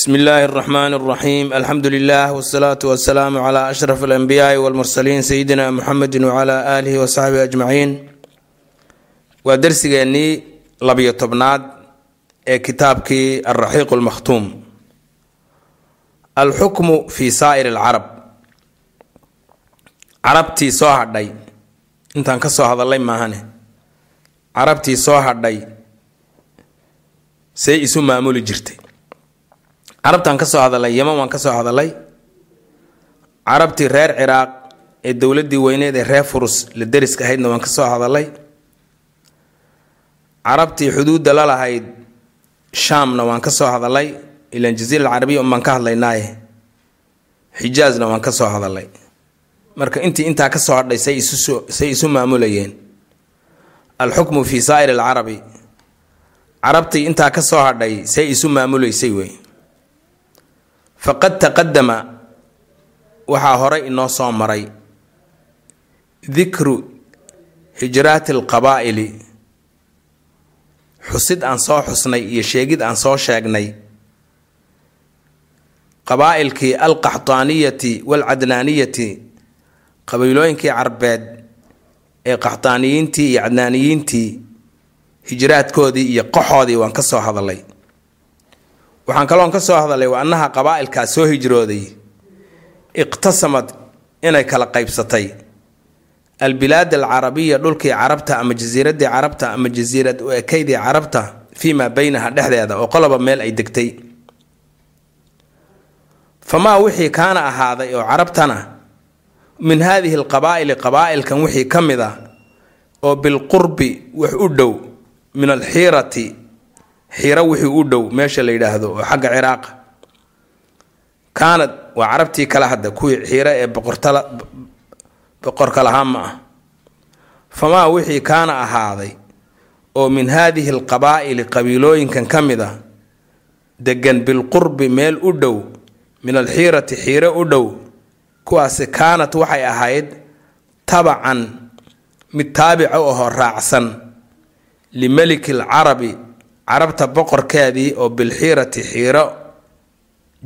bsmi illaahi اraxmaan اraxiim alxamdu lilah wsalaatu wasalaamu cla ashraf alanbiyaai walmursaliin sayidina muxamedi wcla aalihi wasaxbihi ajmaciin waa dersigeennii labiyo tobnaad ee kitaabkii alraxiiq lmakhtuum alxukmu fi saa'ir alcarab carabtii soo hadhay. Intaan ka soo hadalay maahane. Carabtii soo hadhay say isu maamuli jirtay carabtaan ka soo hadalay yeman waan ka soo hadalay. Carabtii reer ciraaq ee dowladdii weyneed ee reer furus la deriska ahaydna waan ka soo hadalay. Carabtii xuduudda la lahayd shaamna waan ka soo hadalay. Ilaan jaziira alcarabiya unbaan ka hadlaynaaye xijaazna waan ka soo hadalay. Marka intii intaa ka soo hadhay say say isu maamulayeen. Alxukmu fi saa'ir alcarabi. Carabtii intaa ka hadhay say isu maamulaysay wey faqad taqadama waxaa horay inoo soo maray. Dikru hijraati alqabaa'ili xusid aan soo xusnay iyo sheegid aan soo sheegnay. Qabaa'ilkii alqaxtaaniyati waalcadnaaniyati qabiilooyinkii carbeed ee qaxtaaniyiintii iyo cadnaaniyiintii hijraadkoodii iyo qaxoodii waan ka soo hadalay waxaan kaloon ka soo hadalay waa annaha qabaa'ilkaa soo hijrooday. Iqtasamad inay kala qaybsatay. Albilaad alcarabiya dhulkii carabta ama jasiiradii carabta ama jasiirad u ekaydii carabta fii maa beynaha dhexdeeda oo qoloba meel ay degtay. Famaa wixii kaana ahaaday oo carabtana min haadihi alqabaa'ili qabaa'ilkan wixii ka mid a oo bilqurbi wax u dhow min alxiirati xiiro wixii u dhow meesha la yidhaahdo oo xagga ciraaqa kaanad waa carabtii kala hadda kuwii xiiro ee boqorka lahaa ma ah famaa wixii kaana ahaaday oo min haadihi alqabaa'ili qabiilooyinkan ka mid a degan bilqurbi meel u dhow min alxiirati xiiro u dhow kuwaasi kaanat waxay ahayd tabacan mid taabica ahoo raacsan limeliki alcarabi carabta boqorkeedii oo bilxiirati xiiro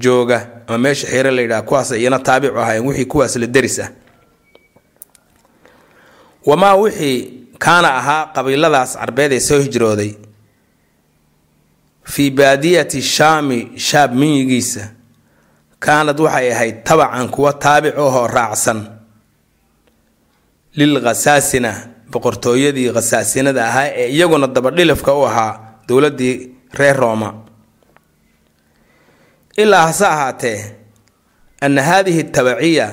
jooga ama meesha xiiro la yidhaha kuwaas iyana taabicu ahayn wixii kuwaas la deris ah. Wamaa wixii kaana ahaa qabiiladaas carbeed ee soo hijrooday fii baadiyati shaami shaab minyigiisa kaanad waxay ahayd tabacan kuwa taabic ahoo raacsan. Lil khasaasina boqortooyadii khasaasinada ahaa ee iyaguna dabadhilifka u ahaa dowladii reer rooma. Ilaa hase ahaatee anna haadihi tabaciya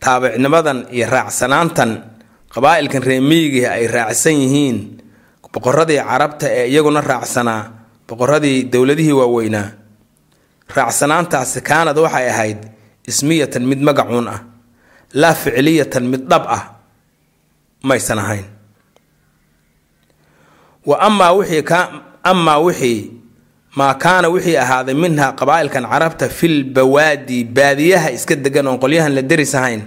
taabicnimadan iyo raacsanaantan qabaa'ilkan reemiyigihi ay raacsan yihiin. Boqoradii carabta ee iyaguna raacsanaa boqoradii dowladihii waaweynaa. Raacsanaantaasi kaanad waxay ahayd ismiyatan mid magacuun ah laa ficliyatan mid dhab ah maysan ahayn wa amaa wixii maa kaana wixii ahaaday minha qabaa'ilkan carabta fil bawaadi baadiyaha iska degan oon qolyahan la deris ahayn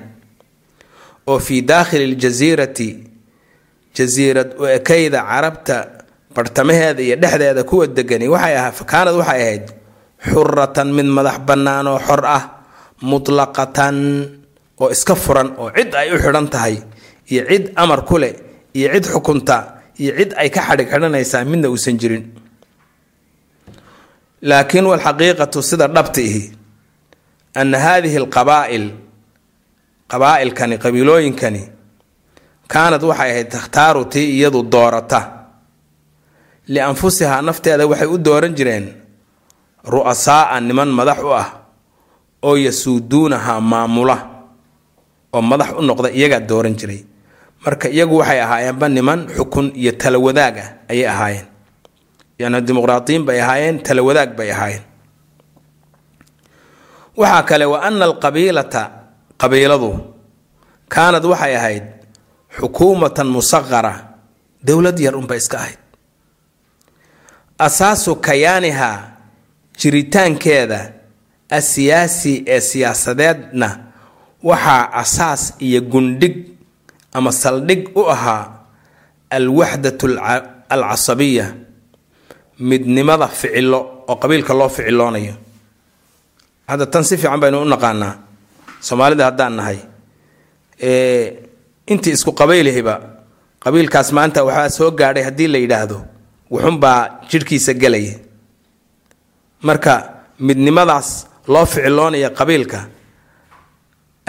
oo fii daakhili ljasiirati jasiirad u ekayda carabta barhtamaheeda iyo dhexdeeda kuwa degani. Waxay ahaa kaanad waxay ahayd xuratan mid madax bannaan oo xor ah mutlaqatan oo iska furan oo cid ay u xidhan tahay iyo cid amar ku leh iyo cid xukunta iyo cid ay ka xadhig xidhanaysaa midna uusan jirin. Laakiin walxaqiiqatu sida dhabta ihi anna haadihi alqabaa'il qabaa'ilkani qabiilooyinkani kaanad waxay ahayd takhtaaru tii iyadu doorata. Lianfusihaa nafteeda waxay u dooran jireen ru'asaaa niman madax u ah oo yasuuduunahaa maamula oo madax u noqda iyagaa dooran jiray marka iyagu waxay ahaayeenba niman xukun iyo tala wadaag ah ayay ahaayeen. Yani dimuqraadiyiin bay ahaayeen tala wadaag bay ahaayeen. Waxaa kale wa ana alqabiilata qabiiladu kaanad waxay ahayd xukuumatan musaqara dowlad yar unbay iska ahayd. Asaasu kayaaniha jiritaankeeda asiyaasi ee siyaasadeedna waxaa asaas iyo gundhig ama saldhig u ahaa alwaxdatu alcasabiya midnimada ficilo oo qabiilka loo ficiloonayo. Hadda tan si fiican baynu u naqaanaa. Soomaalida haddaan nahay intii isku qabaylihiba qabiilkaas maanta waxaa soo gaadhay haddii la yidhaahdo wuxunbaa jidhkiisa gelaya marka midnimadaas loo ficiloonaya qabiilka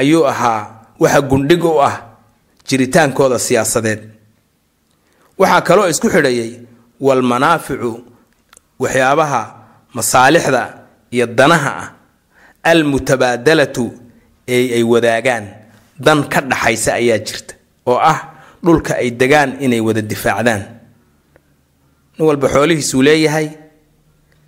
ayuu ahaa waxa gundhig u ah jiritaankooda siyaasadeed. Waxaa kaloo isku xidhayay walmanaaficu waxyaabaha masaalixda iyo danaha ah almutabaadalatu ee ay wadaagaan. Dan ka dhaxaysa ayaa jirta oo ah dhulka ay degaan inay wada difaacdaan. Nin walba xoolihiisuu leeyahay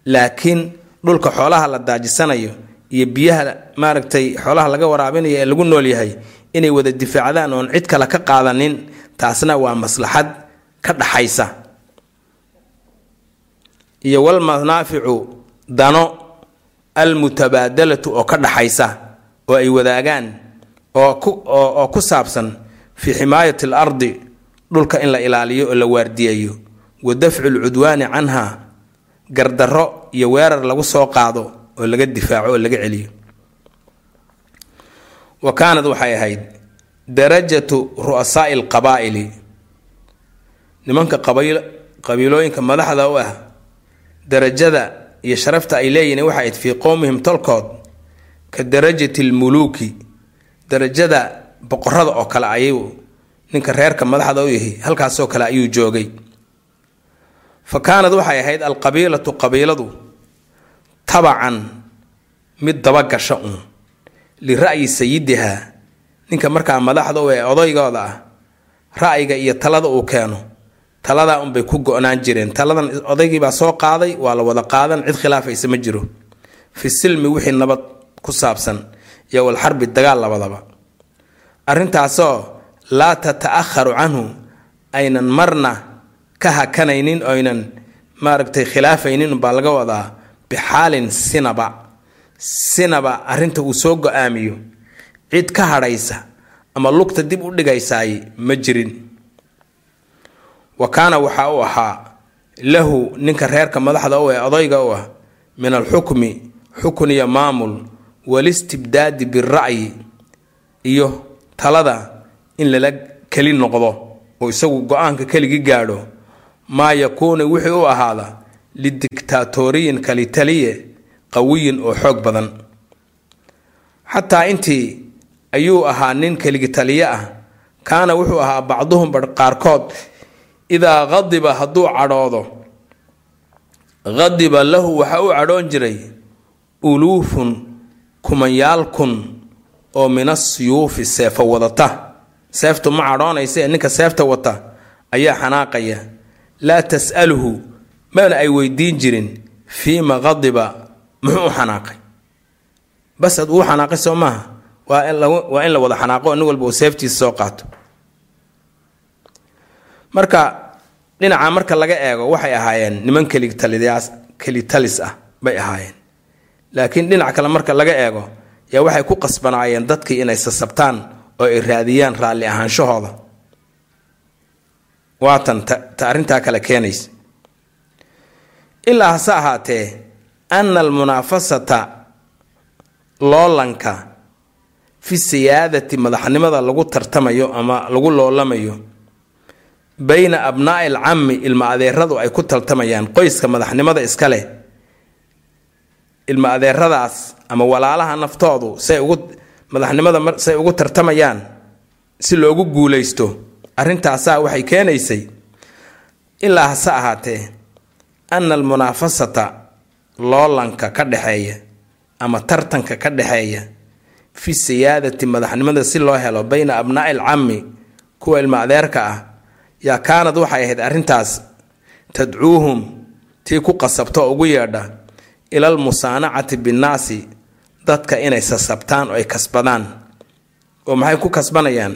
laakiin dhulka xoolaha la daajisanayo iyo biyaha maaragtay xoolaha laga waraabinayo ee lagu nool yahay inay wada difaacdaan oon cid kale ka qaadanin taasna waa maslaxad ka dhaxaysa. Iyo walmanaaficu dano almutabaadalatu oo ka dhaxaysa oo ay wadaagaan oo ku saabsan fii ximaayati al ardi dhulka in la ilaaliyo oo la waardiyayo wa dafcu lcudwaani canha gardarro iyo weerar lagu soo qaado oo laga difaaco oo laga celiyo wa kaanad waxay ahayd darajatu ru'asaa'i alqabaa'ili nimanka qabiilooyinka madaxda u ah darajada iyo sharafta ay leeyihiin waxay ahayd fii qowmihim tolkood ka darajati lmuluuki. Darajada boqorada oo kale ayuu ninka reerka madaxda u yahay halkaasoo kale ayuu joogay. Fa kaanad waxay ahayd alqabiilatu qabiiladu tabacan mid dabagasha uun lira'yi sayidiha ninka markaa madaxda u ee odaygooda ah ra'yiga iyo talada uu keeno. Taladaa unbay ku go-naan jireen. Taladan odaygiibaa soo qaaday waa la wada qaadan cid khilaafaysa ma jiro. Fi silmi wixii nabad ku saabsan iyo walxarbi dagaal labadaba. Arrintaasoo laa tata'aharu canhu aynan marna ka hakanaynin oynan maaragtay khilaafaynin baa laga wadaa bixaalin sinaba sinaba arrinta uu soo go'aamiyo. Cid ka hadhaysa ama lugta dib u dhigaysaay ma jirin. Wa kaana waxaa u ahaa lahu ninka reerka madaxda u ee odayga u ah min alxukmi xukun iyo maamul walistibdaadi bira'yi iyo talada in lala keli noqdo oo isagu go'aanka keligii gaadho. Maa yakuunu wixii u ahaada lidictaatoriyin kalitaliye qawiyin oo xoog badan. Xataa intii ayuu ahaa nin keligi taliye ah kaana wuxuu ahaa bacduhum qaarkood idaa qadiba hadduu cadhoodo qadiba lahu waxa u cadhoon jiray uluufun kumanyaal kun oo min asiyuufi seefo wadata. Seeftu ma cadhoonaysa ee ninka seefta wata ayaa xanaaqaya laa tas'aluhu mana ay weydiin jirin fiima qadiba muxuu u xanaaqay? Bas ad uu xanaaqay soo maaha waa in la wada xanaaqo nin walba uu seeftiisa soo qaato. Marka dhinaca marka laga eego waxay ahaayeen niman kelitalis ah bay ahaayeen. Laakiin dhinac kale marka laga eego yaa waxay ku qasbanaayeen dadkii inay sasabtaan oo ay raadiyaan raalli ahaanshahooda waatan ta arrintaa kale keenaysa. Ilaa hase ahaatee ana almunaafasata loolanka fi siyaadati madaxnimada lagu tartamayo ama lagu loolamayo bayna abnaa'i alcami ilma adeeradu ay ku tartamayaan qoyska madaxnimada iska leh ilma adeeradaas ama walaalaha naftoodu say ugu madaxnimada say ugu tartamayaan si loogu guulaysto arrintaasaa waxay keenaysay ilaa hase ahaatee ana almunaafasata loolanka ka dhexeeya ama tartanka ka dhexeeya fi siyaadati madaxnimada si loo helo bayna abnaa'i alcami kuwa ilma adeerka ah yaa kaanad waxay ahayd arrintaas tadcuuhum tii ku qasabto ugu yeedha ilal musaanacati binnaasi dadka inay sasabtaan oo ay kasbadaan. Oo maxay ku kasbanayaan?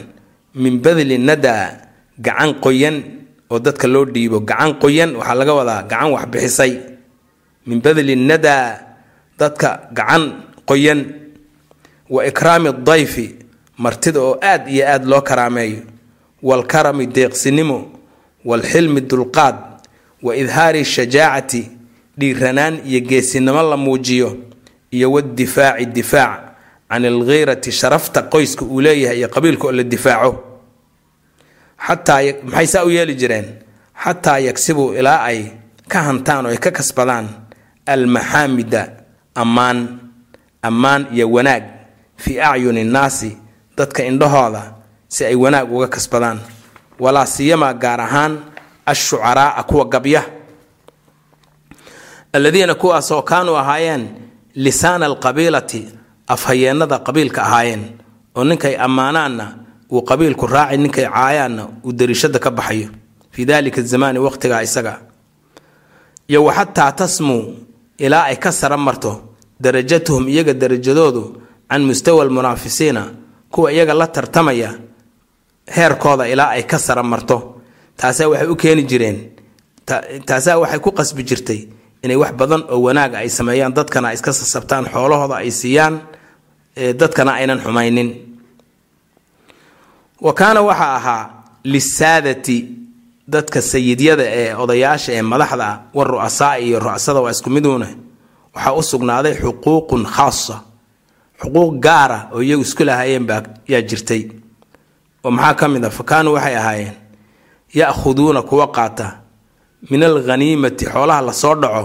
Min badli nadaa gacan qoyan oo dadka loo dhiibo gacan qoyan waxaa laga wadaa gacan wax bixisay min badli nadaa dadka gacan qoyan. Wa ikraami dayfi martida oo aad iyo aad loo karaameeyo. Waalkarami deeqsinimo waalxilmi dulqaad wa idhaari shajaacati dhiiranaan iyo geesinimo la muujiyo iyo wadifaaci difaac can alghiirati sharafta qoyska uu leeyahay iyo qabiilka oo la difaaco. Maxay saa u yeeli jireen? Xataa yagsibuu ilaa ay ka hantaan oo ay ka kasbadaan almaxaamida ammaan ammaan iyo wanaag fii acyuni innaasi dadka indhahooda si ay wanaag uga kasbadaan walaa siyamaa gaar ahaan ashucaraa'a kuwa gabya alladiina kuwaasoo kaanuu ahaayeen lisaana alqabiilati afhayeennada qabiilka ahaayeen oo ninkay ammaanaanna uu qabiilku raaci ninkay caayaanna uu dariishada ka baxayo fii daalika zamaani waqtigaa isaga iyo wa xataa tasmuu ilaa ay ka sara marto darajatuhum iyaga darajadoodu can mustawa almunaafisiina kuwa iyaga la tartamaya heerkooda ilaa ay ka sara marto. Taasaa waxay u keeni jireen taasaa waxay ku qasbi jirtay inay wax badan oo wanaaga ay sameeyaan dadkana iska sasabtaan xoolahooda ay siiyaan dadkana aynan xumaynin. Wa kaana waxaa ahaa lisaadati dadka sayidyada ee odayaasha ee madaxda ah war ru'asaa iyo ru'asada waa isku miduune waxaa u sugnaaday xuquuqun khaasa xuquuq gaara oo iyagu isku lahaayeen baa yaa jirtay. Oo maxaa ka mid a fa kaanuu waxay ahaayeen ya'khuduuna kuwa qaata min alghaniimati xoolaha la soo dhaco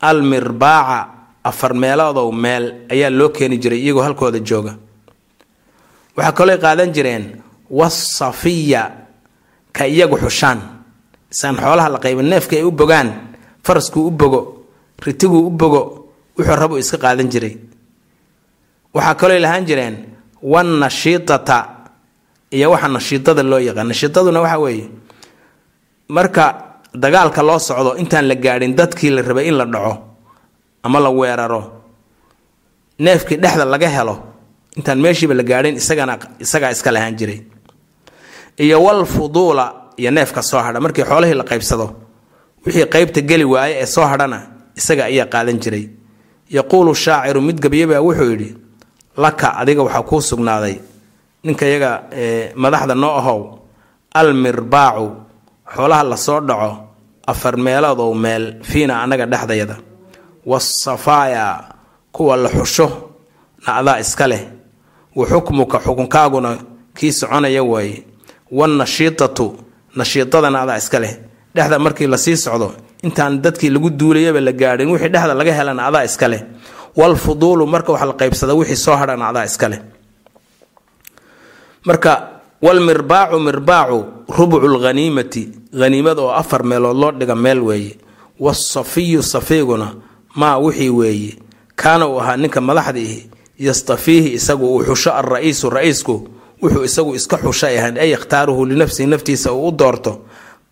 almirbaaca afar meeloodow meel ayaa loo keeni jiray iyagoo halkooda jooga. Waxaa kalooy qaadan jireen wasafiya ka iyagu xushaan. Isaan xoolaha la qayba neefka ay u bogaan faraskuu u bogo ritiguu u bogo wuxuu rabu iska qaadan jiray. Waxaa kalooy lahaan jireen wanashiitata iyo waxa nashiidada loo yaqaan. Nashiidaduna waxa weeye marka dagaalka loo socdo intaan la gaadhin dadkii la rabay in la dhaco ama la weeraro neefkii dhexda laga helo intaan meeshiiba la gaadhin isagana isagaa iska lahaan jiray iyo wal fuduula iyo neefka soo hadha. Markii xoolihii la qaybsado wixii qaybta geli waaye ee soo hadhana isaga ayaa qaadan jiray. Yaquulu shaaciru mid gabyabaa wuxuu yidhi laka adiga waxaa kuu sugnaaday. Ninka iyaga madaxda noo ahow almirbaacu xoolaha la soo dhaco afar meeloodow meel fiina annaga dhexdayada. Wasafaaya kuwa la xusho na adaa iska leh. Wa xukmuka xukunkaaguna kii soconaya waaye wanashiitatu nashiitadana adaa iska leh dhexda markii la sii socdo intaan dadkii lagu duulayaba la gaadhin wixii dhexda laga helana adaa iska leh walfuduulu marka wax la qaybsada wixii soo hadhana adaa iska leh marka walmirbaacu mirbaacu rubcu lghaniimati haniimada oo afar meelood loo dhiga meel weeye wasafiyu safiiguna maa wixii weeye kaana uu ahaa ninka madaxdiihi yastafiihi isagu uu xusho alra-iisu wuxuu isagu iska xushay ahayd ay yakhtaaruhu linafsihi naftiisa uu u doorto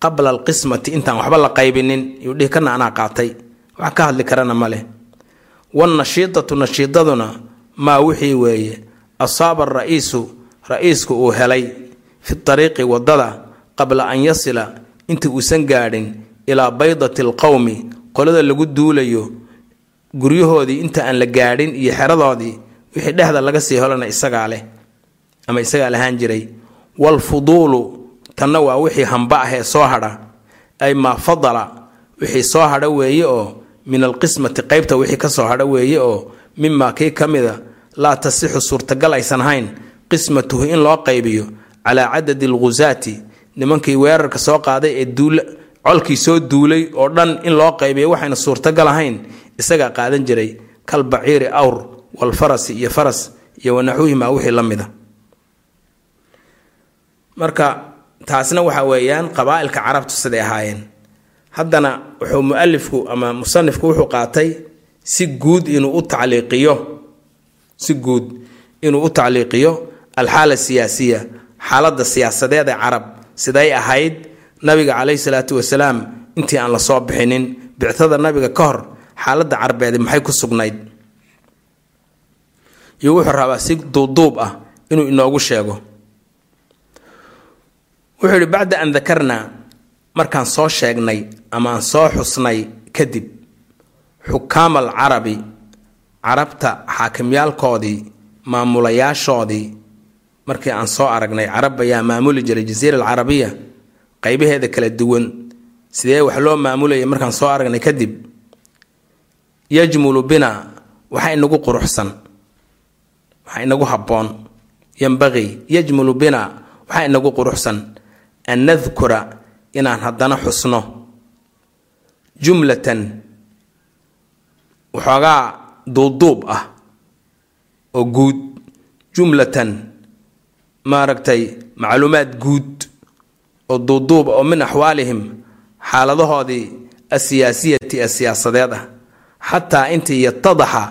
qabla alqismati intaan waxba la qaybinin yuu dhihi kana anaa qaatay. Wax ka hadli karana ma leh. Wanashiidatu nashiidaduna maa wixii weeye asaaba ra'iisku uu helay fi ariiqi waddada qabla an yasila intii uusan gaadhin ilaa baydati alqowmi qolada lagu duulayo guryahoodii inta aan la gaadhin iyo xeradoodii wixii dhexda laga sii holana isagaa leh ama isagaa lahaan jiray walfuduulu tanna waa wixii hamba ah ee soo hadha. Ay maa fadala wixii soo hadha weeye oo min alqismati qeybta wixii ka soo hadha weeye oo mimaa kii ka mida laa tasixu suurtagal aysan ahayn. Qismatuhu in loo qaybiyo calaa cadadi alghusaati nimankii weerarka soo qaaday ee duul colkii soo duulay oo dhan in loo qaybiyo waxayna suurtagal ahayn. Isagaa qaadan jiray kal baciiri awr walfarasi iyo faras iyo wanaxuuhimaa wixii la mida marka taasna waxa weeyaan qabaa-ilka carabtu siday ahaayeen. Haddana wuxuu mualifku ama musanifku wuxuu qaatay si guud inuu u tacliiqiyo si guud inuu u tacliiqiyo alxaala siyaasiya xaaladda siyaasadeed ee carab siday ahayd nabiga caleyhi salaatu wasalaam intii aan la soo bixinin bictada nabiga ka hor xaaladda carbeedi maxay ku sugnayd? Iyo wuxuu rabaa si duubduub ah inuu inoogu sheego wuxuu yihi bacda an dakarnaa markaan soo sheegnay ama aan soo xusnay kadib xukaam al carabi carabta xaakimyaalkoodii maamulayaashoodii markii aan soo aragnay carab ayaa maamuli jiray jasiira alcarabiya qaybaheeda kala duwan sidee wax loo maamulayay markaan soo aragnay kadib yajmulu bina waxaa inagu quruxsan waxaa inagu habboon yambaqii yajmulu bina waxaa inagu quruxsan an nadkura inaan haddana xusno. Jumlatan waxoogaa duubduub ah oo guud. Jumlatan maaragtay macluumaad guud oo duuduuba oo min axwaalihim xaaladahoodii asiyaasiyati ee siyaasadeed ah. Xataa intii yatadaxa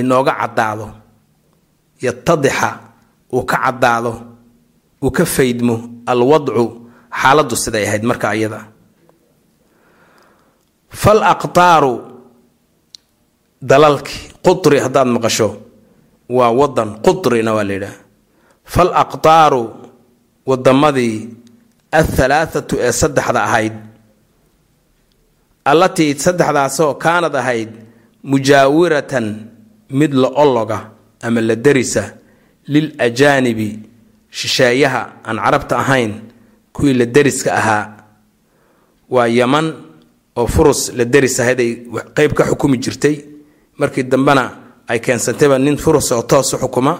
inooga caddaado. Yatadixa uu ka caddaado uu ka faydmo alwadcu xaaladdu siday ahayd marka iyada fal aqtaaru dalalkii qutri haddaad maqasho waa wadan qutrina waa la yidhaha. Fal aqtaaru wadamadii athalaathatu ee saddexda ahayd allatii saddexdaasoo kaanad ahayd mujaawiratan mid la olloga ama la derisa lil ajaanibi shisheeyaha aan carabta ahayn kuwii la deriska ahaa waa yaman oo furus la deris ahayd ay qeyb ka xukumi jirtay. Markii dambena ay keensantayba nin furus oo toos u xukuma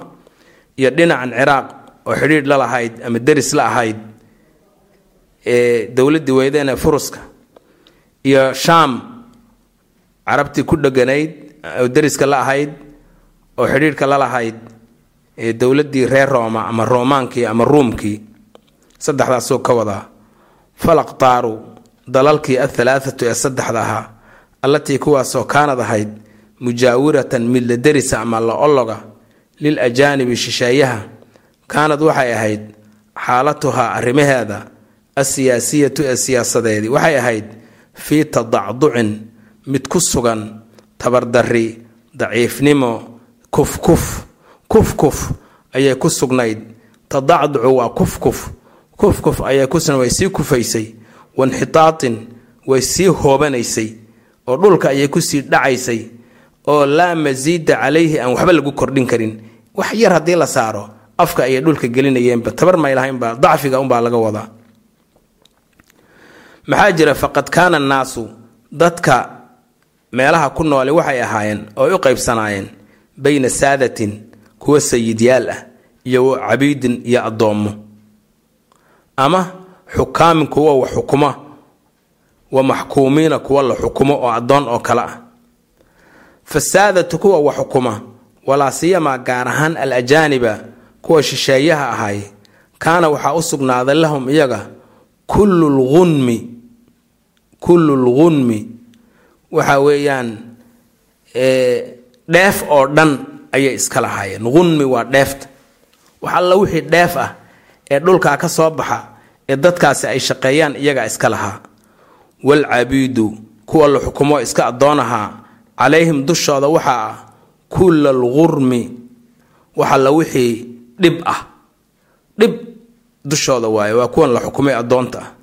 iyo dhinacan ciraaq oo xidhiidh la lahayd ama deris la ahayd ee dowladdii weydeen ee furuska iyo shaam carabtii ku dheganayd oo deriska la ahayd oo xidhiidhka la lahayd ee dowladdii reer rooma ama roomaankii ama ruumkii saddexdaasoo ka wadaa falaqtaaru dalalkii athalaathatu ee saddexda ahaa allatii kuwaasoo kaanad ahayd mujaawiratan mid la derisa ama la olloga lil ajaanibi shisheeyaha kaanad waxay ahayd xaalatuhaa arrimaheeda asiyaasiyatu ee siyaasadeedii waxay ahayd fii tadacducin mid ku sugan tabardarri daciifnimo kufkuf kufkuf ayay ku sugnayd. Tadacducu waa kufkuf kufkuf ayay ku sugnayd way sii kufaysay. Wanxitaatin way sii hoobanaysay. Oo dhulka ayay ku sii dhacaysay. Oo laa masiida calayhi aan waxba lagu kordhin karin. Wax yar haddii la saaro afka ayay dhulka gelinayeenba tabar may lahaynba dacfiga unbaa laga wadaa. Maxaa jira faqad kaana annaasu dadka meelaha ku noole waxay ahaayeen oo u qaybsanaayeen bayna saadatin kuwa sayidyaal ah iyo cabiidin iyo addoommo ama xukaamin kuwa wax xukuma wa maxkuumiina kuwa la xukumo oo addoon oo kale ah. Fasaadatu kuwa wax xukuma walaa siyamaa gaar ahaan al ajaaniba kuwa shisheeyaha ahay kaana waxaa u sugnaaday lahum iyaga kullu lgunmi kullu lgunmi waxa weeyaan dheef oo dhan ayay iska lahaayeen. Gunmi waa dheefta wax alla wixii dheef ah ee dhulkaa ka soo baxa ee dadkaasi ay shaqeeyaan iyagaa iska lahaa. Walcabiidu kuwa la xukumo iska addoon ahaa calayhim dushooda waxaa ah kulla algurmi wax wixii dhib ah. Dhib dushooda waaye waa kuwan la xukumay addoonta. Ah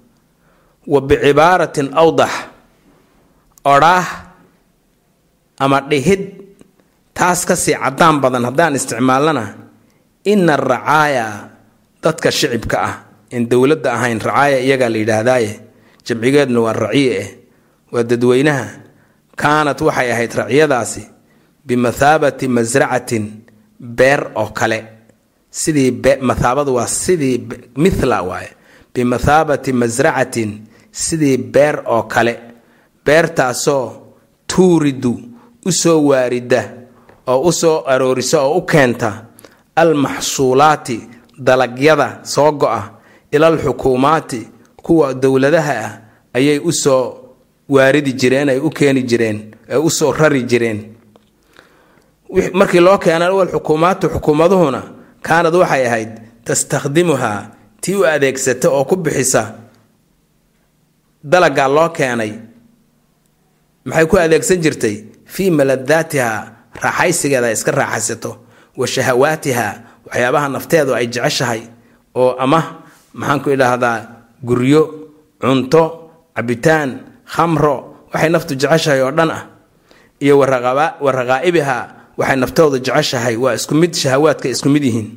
wa bicibaaratin awdax odhaah ama dhihid taas ka sii caddaan badan haddaan isticmaalnana ina aracaaya dadka shicibka ah. In dowladda ahayn racaaya iyagaa la yidhaahdaaye jamcigeedna waa raciye eh waa dadweynaha. Kaanat waxay ahayd racyadaasi bimathaabati masracatin beer oo kale. Sidii mathaabadu waa sidii mithla waaye. Bimathaabati masracatin sidii beer oo kale. Beertaasoo tuuridu u soo waarida oo u soo aroorisa oo u keenta almaxsuulaati dalagyada soo go-a ilal xukuumaati kuwa dowladaha ah ayay u soo waaridi jireen ay u keeni jireen ay u soo rari jireen. Markii loo keenay xukuumaatu xukuumaduhuna kaanad waxay ahayd tastakhdimuhaa tii u adeegsata oo ku bixisa dalagaa loo keenay maxay ku adeegsan jirtay? Fii maladaatiha raaxaysigeeda ay iska raaxaysato. Wa shahawaatiha waxyaabaha nafteedu ay jeceshahay oo ama maxaanku idhaahdaa guryo cunto cabitaan khamro waxay naftu jeceshahay oo dhan ah. Iyo wa raqaa'ibiha waxay naftoodu jeceshahay waa isku mid shahawaadka isku mid yihiin.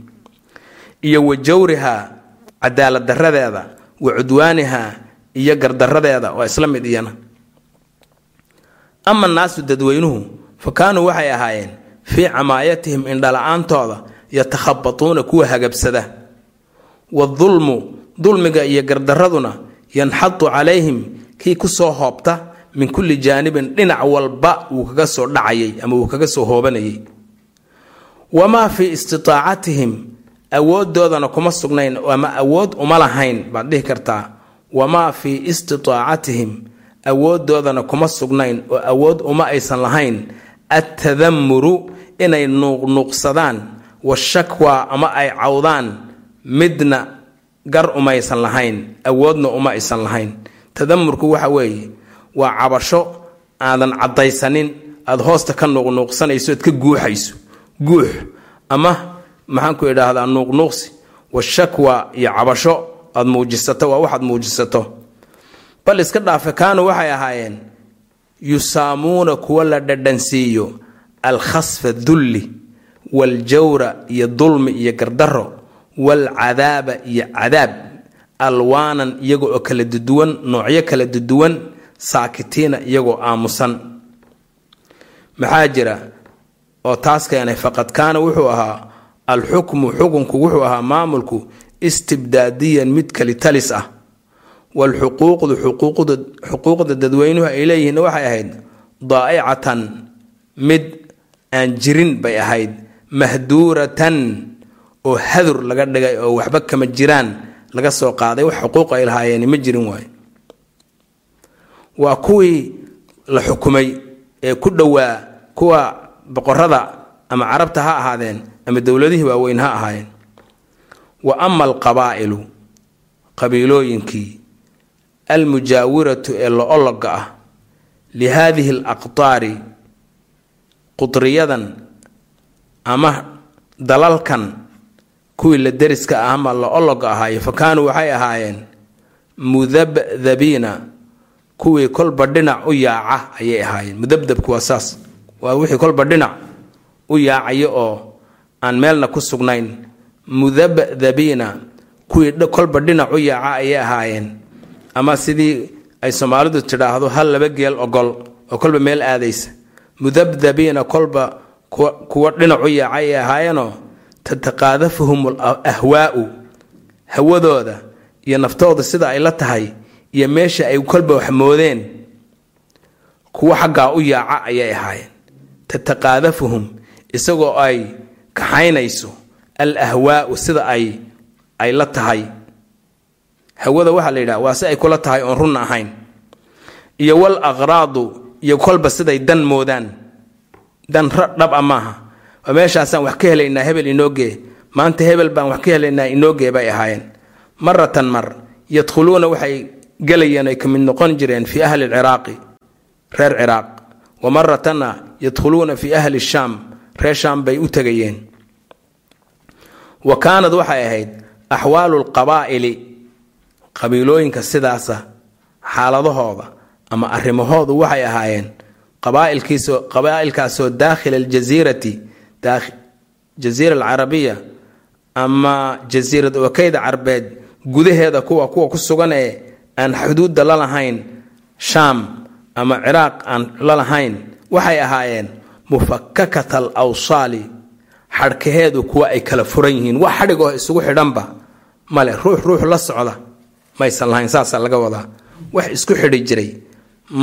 Iyo wa jawriha cadaalad daradeeda wa cudwaaniha iyo gardaradeeda waa isla mid iyana. Ama naasu dadweynuhu fa kaanuu waxay ahaayeen fii camaayatihim indhala-aantooda yatakhabatuuna kuwa hagabsada. Wadulmu dulmiga iyo gardaraduna yanxadu calayhim kii ku soo hoobta min kulli jaanibin dhinac walba wuu kaga soo dhacayay ama wuu kaga soo hoobanayay. Wamaa fii istitaacatihim awooddoodana kuma sugnayn ama awood uma lahayn baad dhihi kartaa. Wamaa fii istitaacatihim awooddoodana kuma sugnayn oo awood uma aysan lahayn attadamuru inay nuuqnuuqsadaan washakwa ama ay cawdaan midna gar umaysan lahayn awoodna uma aysan lahayn. Tadamurku waxa weeye waa cabasho aadan caddaysanin aada hoosta ka nuuqnuuqsanayso ood ka guuxayso. Guux ama maxaanku idhaahdaa nuuqnuuqsi washakwa iyo cabasho aad muujisato waa waxaad muujisato. Bal iska dhaafe kaanuu waxay ahaayeen yusaamuuna kuwa la dhadhansiiyo alkhasfa dulli waljawra iyo dulmi iyo gardaro waalcadaaba iyo cadaab alwaanan iyago oo kala duduwan noocyo kala duduwan saakitiina iyagoo aamusan. Maxaa jira? Oo taas keenay faqad kaana wuxuu ahaa alxukmu xukunku wuxuu ahaa maamulku istibdaadiyan mid kalitalis ah waalxuquuqdu xuquuqda dadweynuhu ay leeyihiin waxay ahayd daa'icatan mid aan jirin bay ahayd mahduuratan oo hadur laga dhigay oo waxba kama jiraan laga soo qaaday wax xuquuq ay lahaayeen ma jirin waay waa kuwii la xukumay ee ku dhowaa kuwa boqorada ama carabta ha ahaadeen ama dowladihii waaweyn ha ahaayeen wa ama alqabaa'ilu qabiilooyinkii almujaawiratu ee lo'ologa ah lihaadihi alaqtaari qudriyadan ama dalalkan kuwii la deriska ah ama lo'ologa ahaaye fa kaanuu waxay ahaayeen mudabdabiina kuwii kolba dhinac u yaaca ayay ahaayeen. Mudabdabku waa saas. Waa wixii kolba dhinac u yaacayo oo aan meelna ku sugnayn. Mudabdabiina kuwii kolba dhinac u yaaca ayay ahaayeen ama sidii ay soomaalidu tidhaahdo hal laba geel ogol oo kolba meel aadaysa. Mudabdabiina kolba kuwa u yaaca ayay ahaayeenoo tataqaadafuhum ahwaau hawadooda iyo naftooda sida ay la tahay iyo meesha ay kolba wax moodeen kuwa xaggaa u yaaca ayay ahaayeen. Tataqaadafuhum isagoo ay kaxaynayso al ahwaau sida ay ay la tahay hawada waxaa la yidhaha waa si ay kula tahay oon runna ahayn. Iyo wal aqraadu iyo kolba siday dan moodaan. Dan dhab a maaha. Waa meeshaasaan wax ka helaynaa hebel inoogee. Maanta hebel baan wax ka helaynaa inoogee bay ahaayeen. Maratan mar yadkhuluuna waxay gelayeen ay ka mid noqon jireen fii ahli lciraaqi reer ciraaq. Wa maratanna yadkhuluuna fii ahli shaam reer shaam bay u tegayeen wa kaanad waxay ahayd axwaalu lqabaa'ili qabiilooyinka sidaasa xaaladahooda ama arrimahoodu waxay ahaayeen qabaa'ilkaasoo daakhila aljasiirati jasiira alcarabiya ama jasiirad wakeyda carbeed gudaheeda kuwa kuwa ku sugan ee aan xuduudda la lahayn shaam ama ciraaq aan la lahayn waxay ahaayeen mufakakat al awsaali xadhkaheedu kuwa ay kala furan yihiin. Wax xadhig oo isugu xidhanba male ruux ruux la socda maysan lahayn saasaa laga wadaa. Wax isku xidhi jiray.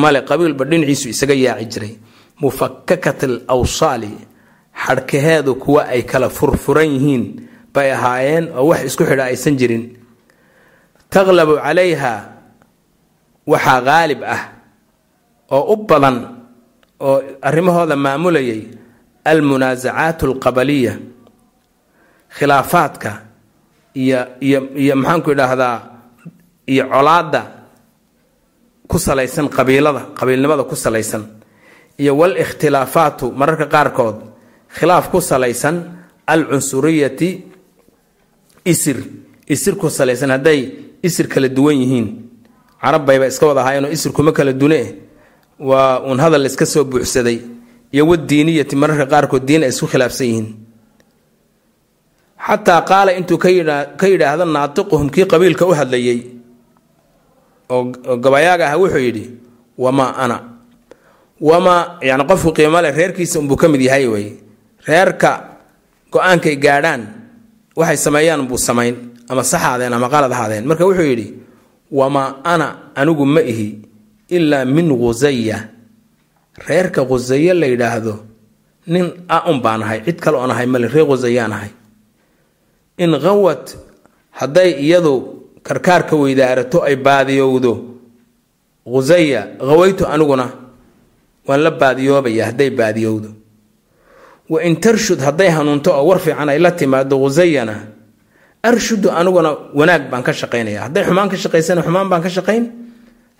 Male qabiilba dhinaciisu isaga yaaci jiray. Mufakakat al awsaali xadhkaheedu kuwa ay kala furfuran yihiin bay ahaayeen oo wax isku xidha aysan jirin. Taqlabu calayha waxaa qaalib ah oo u badan oo arrimahooda maamulayay almunaasacaat alqabaliya khilaafaadka iyo iyo iyo maxaanku idhaahdaa iyo colaadda ku salaysan qabiilada qabiilnimada ku salaysan iyo wal ikhtilaafaatu mararka qaarkood khilaaf ku salaysan al cunsuriyati isir isir ku salaysan hadday isir kala duwan yihiin. Carab bayba iska wada ahaayeenoo isir kuma kala dune. Waa uun hadal iska soo buuxsaday iyo wadiiniyati mararka qaarkood diin ay isku khilaafsan yihiin. Xataa qaala intuu ka yidhaahdo naatiquhum kii qabiilka u hadlayay oo gabayaaga ah wuxuu yidhi wamaa ana. Wamaa yani qofku qiimo leh reerkiisa unbuu ka mid yahay wey. Reerka go'aankay gaadhaan waxay sameeyaan unbuu samayn ama sax ahaadeen ama qalad ahaadeen. Marka wuxuu yidhi wamaa ana anigu ma ihi ilaa min khusaya reerka khusaye la yidhaahdo nin a un baan ahay cid kale oon ahay male reer khusayaan ahay. In khawad hadday iyadu karkaarka weydaarato ay baadiyowdo. Khusaya khawaytu aniguna waan la baadiyoobaya hadday baadiyowdo. Wa in tarshud hadday hanuunto oo war fiican ay la timaado khusayana arshudu aniguna wanaag baan ka shaqaynaya. Hadday xumaan ka shaqaysana xumaan baan ka shaqayn?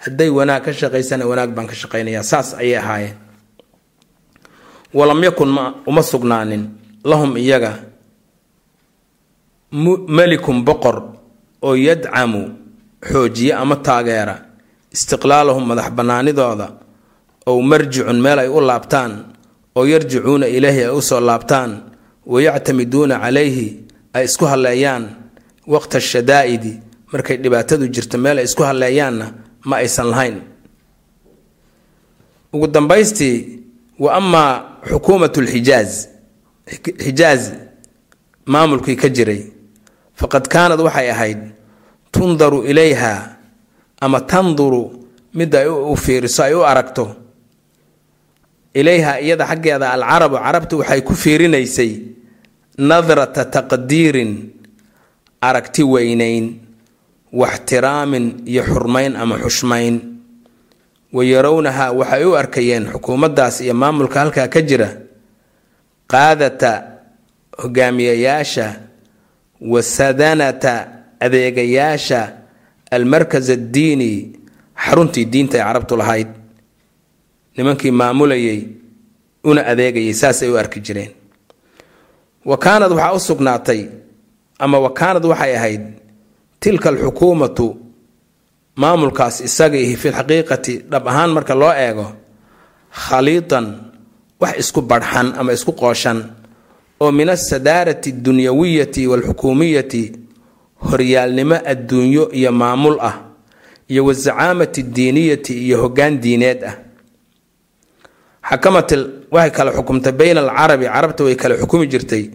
Hadday wanaag ka shaqaysana wanaag baan ka shaqaynaya. Saas ayay ahaayeen. Walam yakun ma uma sugnaanin. Lahum iyaga melikun boqor oo yadcamu xoojiye ama taageera istiqlaalahum madax bannaanidooda ow marjicun meel ay u laabtaan oo yarjicuuna ilaahi ay u soo laabtaan wayactamiduuna calayhi ay isku halleeyaan waqta shadaa'idi markay dhibaatadu jirto meel ay isku halleeyaanna ma aysan lahayn. Ugu dambaystii wa amaa xukuumat lxijaaz xijaaz maamulkii ka jiray faqad kaanad waxay ahayd tundaru ilayha ama tanduru mid ay u fiiriso ay u aragto. Ilayha iyada xaggeeda alcarabu carabtu waxay ku fiirinaysay nadrata taqdiirin aragti weynayn waxtiraamin iyo xurmayn ama xushmayn. Wa yarownaha waxay u arkayeen xukuumaddaas iyo maamulka halkaa ka jira qaadata hogaamiyayaasha wa sadanata adeegayaasha almarkas addiini xaruntii diinta ay carabtu lahayd. Nimankii maamulayay una adeegayay saasay u arki jireen. Wa kaanad waxaa u sugnaatay ama wa kaanad waxay ahayd tilka alxukuumatu maamulkaas isaga ihi fi lxaqiiqati dhab ahaan marka loo eego khaliitan wax isku badhxan ama isku qooshan oo min asadaarati adunyawiyati waalxukuumiyati horyaalnimo adduunyo iyo maamul ah iyo wazacaamati diiniyati iyo hoggaan diineed ah. Xakamat waxay kala xukumtay bayna alcarabi carabta way kala xukumi jirtay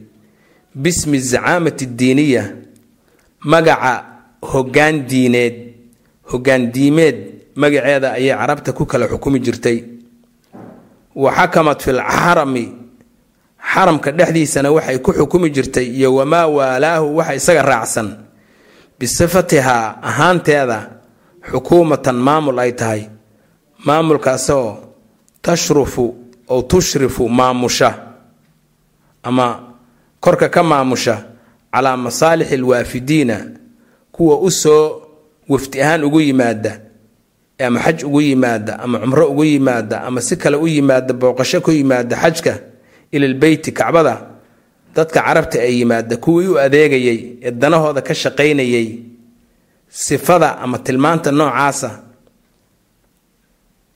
bismi zacaamati diiniya magaca hoggaan diineed hoggaan diimeed magaceeda ayay carabta ku kala xukumi jirtay. Wa xakamat fi lxarami xaramka dhexdiisana waxay ku xukumi jirtay iyo wamaa waalaahu waxa isaga raacsan. Bisifatihaa ahaanteeda xukuumatan maamul ay tahay. Maamulkaasoo tashrufu oo tushrifu maamusha. Ama korka ka maamusha calaa masaalixi alwaafidiina kuwa u soo wafdi ahaan ugu yimaada ama xaj ugu yimaada ama cumro ugu yimaada ama si kale u yimaada booqasho ku yimaada xajka ilalbeyti kacbada dadka carabta ee yimaada kuwii u adeegayay ee danahooda ka shaqaynayay sifada ama tilmaanta noocaasa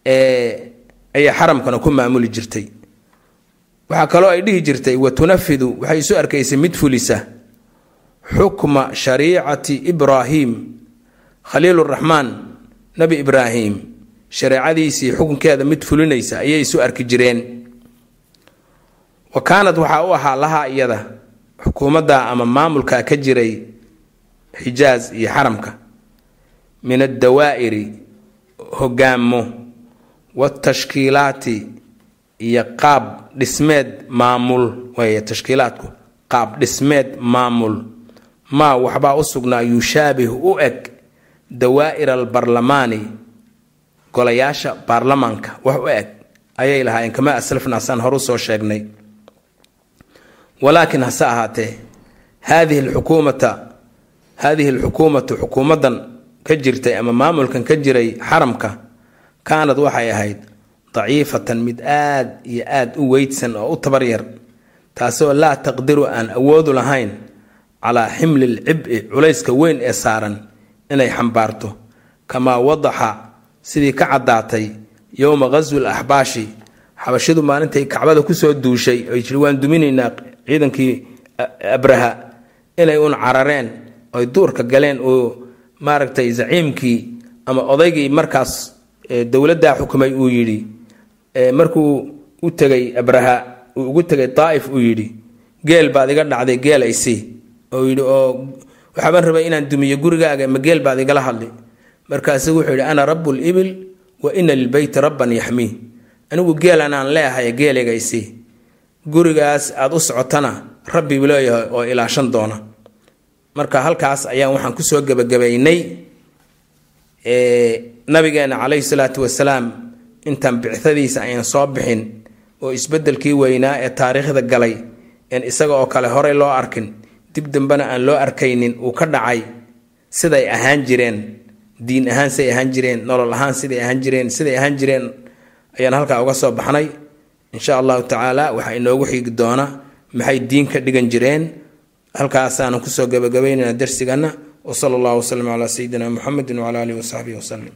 ee ayay xaramkana ku maamuli jirtay. Waxaa kaloo ay dhihi jirtay wa waxay isu arkaysay mid fulisa xukma shariicati ibraahim khaliiluraxmaan nebi ibraahim. Shareecadiisii xukunkeeda mid fulinaysa ayay isu arki jireen wa kaanad waxaa u ahaa lahaa iyada xukuumadda ama maamulka ka jiray xijaaz iyo xaramka. Min addawaa'iri hogaamo watashkiilaati iyo qaab dhismeed maamul. Wey tashkiilaadku qaab dhismeed maamul. Maa waxbaa u sugnaa yushaabih u eg dawaa'ir albarlamaani golayaasha baarlamaanka wax u eg. Ayay lahaayeen kama aslafna saan horu soo sheegnay walaakin hase ahaatee haadihi lxukuumata haadihi alxukuumatu xukuumaddan ka jirtay ama maamulkan ka jiray xaramka kaanad waxay ahayd daciifatan mid aad iyo aad u weydsan oo u tabaryar taasoo laa taqdiru aan awoodu lahayn calaa ximli lcib'i culayska weyn ee saaran inay xambaarto kamaa wadaxa sidii ka caddaatay yowma ghaswi l axbaashi xabashidu maalintay kacbada ku soo duushay ay jiri waan duminaynaa ciidankii abraha inay un carareen oy duurka galeen oo maaragtay zaciimkii ama odaygii markaas dowladdaa xukumay uu yidhi markuu u tegay abraha uu ugu tegay daa'if uu yidhi geel baad iga dhacday geel aysii oo yidhi oo waxaabaan rabay inaan dumiyo gurigaaga ma geel baad igala hadli. Markaasu wuxuu yidhi ana rabu libil wa ina lilbeyti rabban yaxmii anigu geelan aan leehay geelayga aysii gurigaas aad u socotana rabbi buu leeyahay oo ilaashan doona. Marka halkaas ayaan waxaan ku soo gebagabaynay nabigeena calayhi salaatu wasalaam intaan bicadiisa ayaan soo bixin oo isbedelkii weynaa ee taariikhda galay een isaga oo kale horey loo arkin dib dambena aan loo arkaynin uu ka dhacay siday ahaan jireen diin ahaan siday ahaan jireen nolol ahaan siday ahaan jireen siday ahaan jireen ayaan halkaa uga soo baxnay insha allahu tacaala waxaa inoogu xigi doona maxay diin ka dhigan jireen. Halkaasaanu ku soo gabagabaynayna darsigana wsala allahu waslm calaa sayidina muxamedi wcala alihi wasaxbihi waslem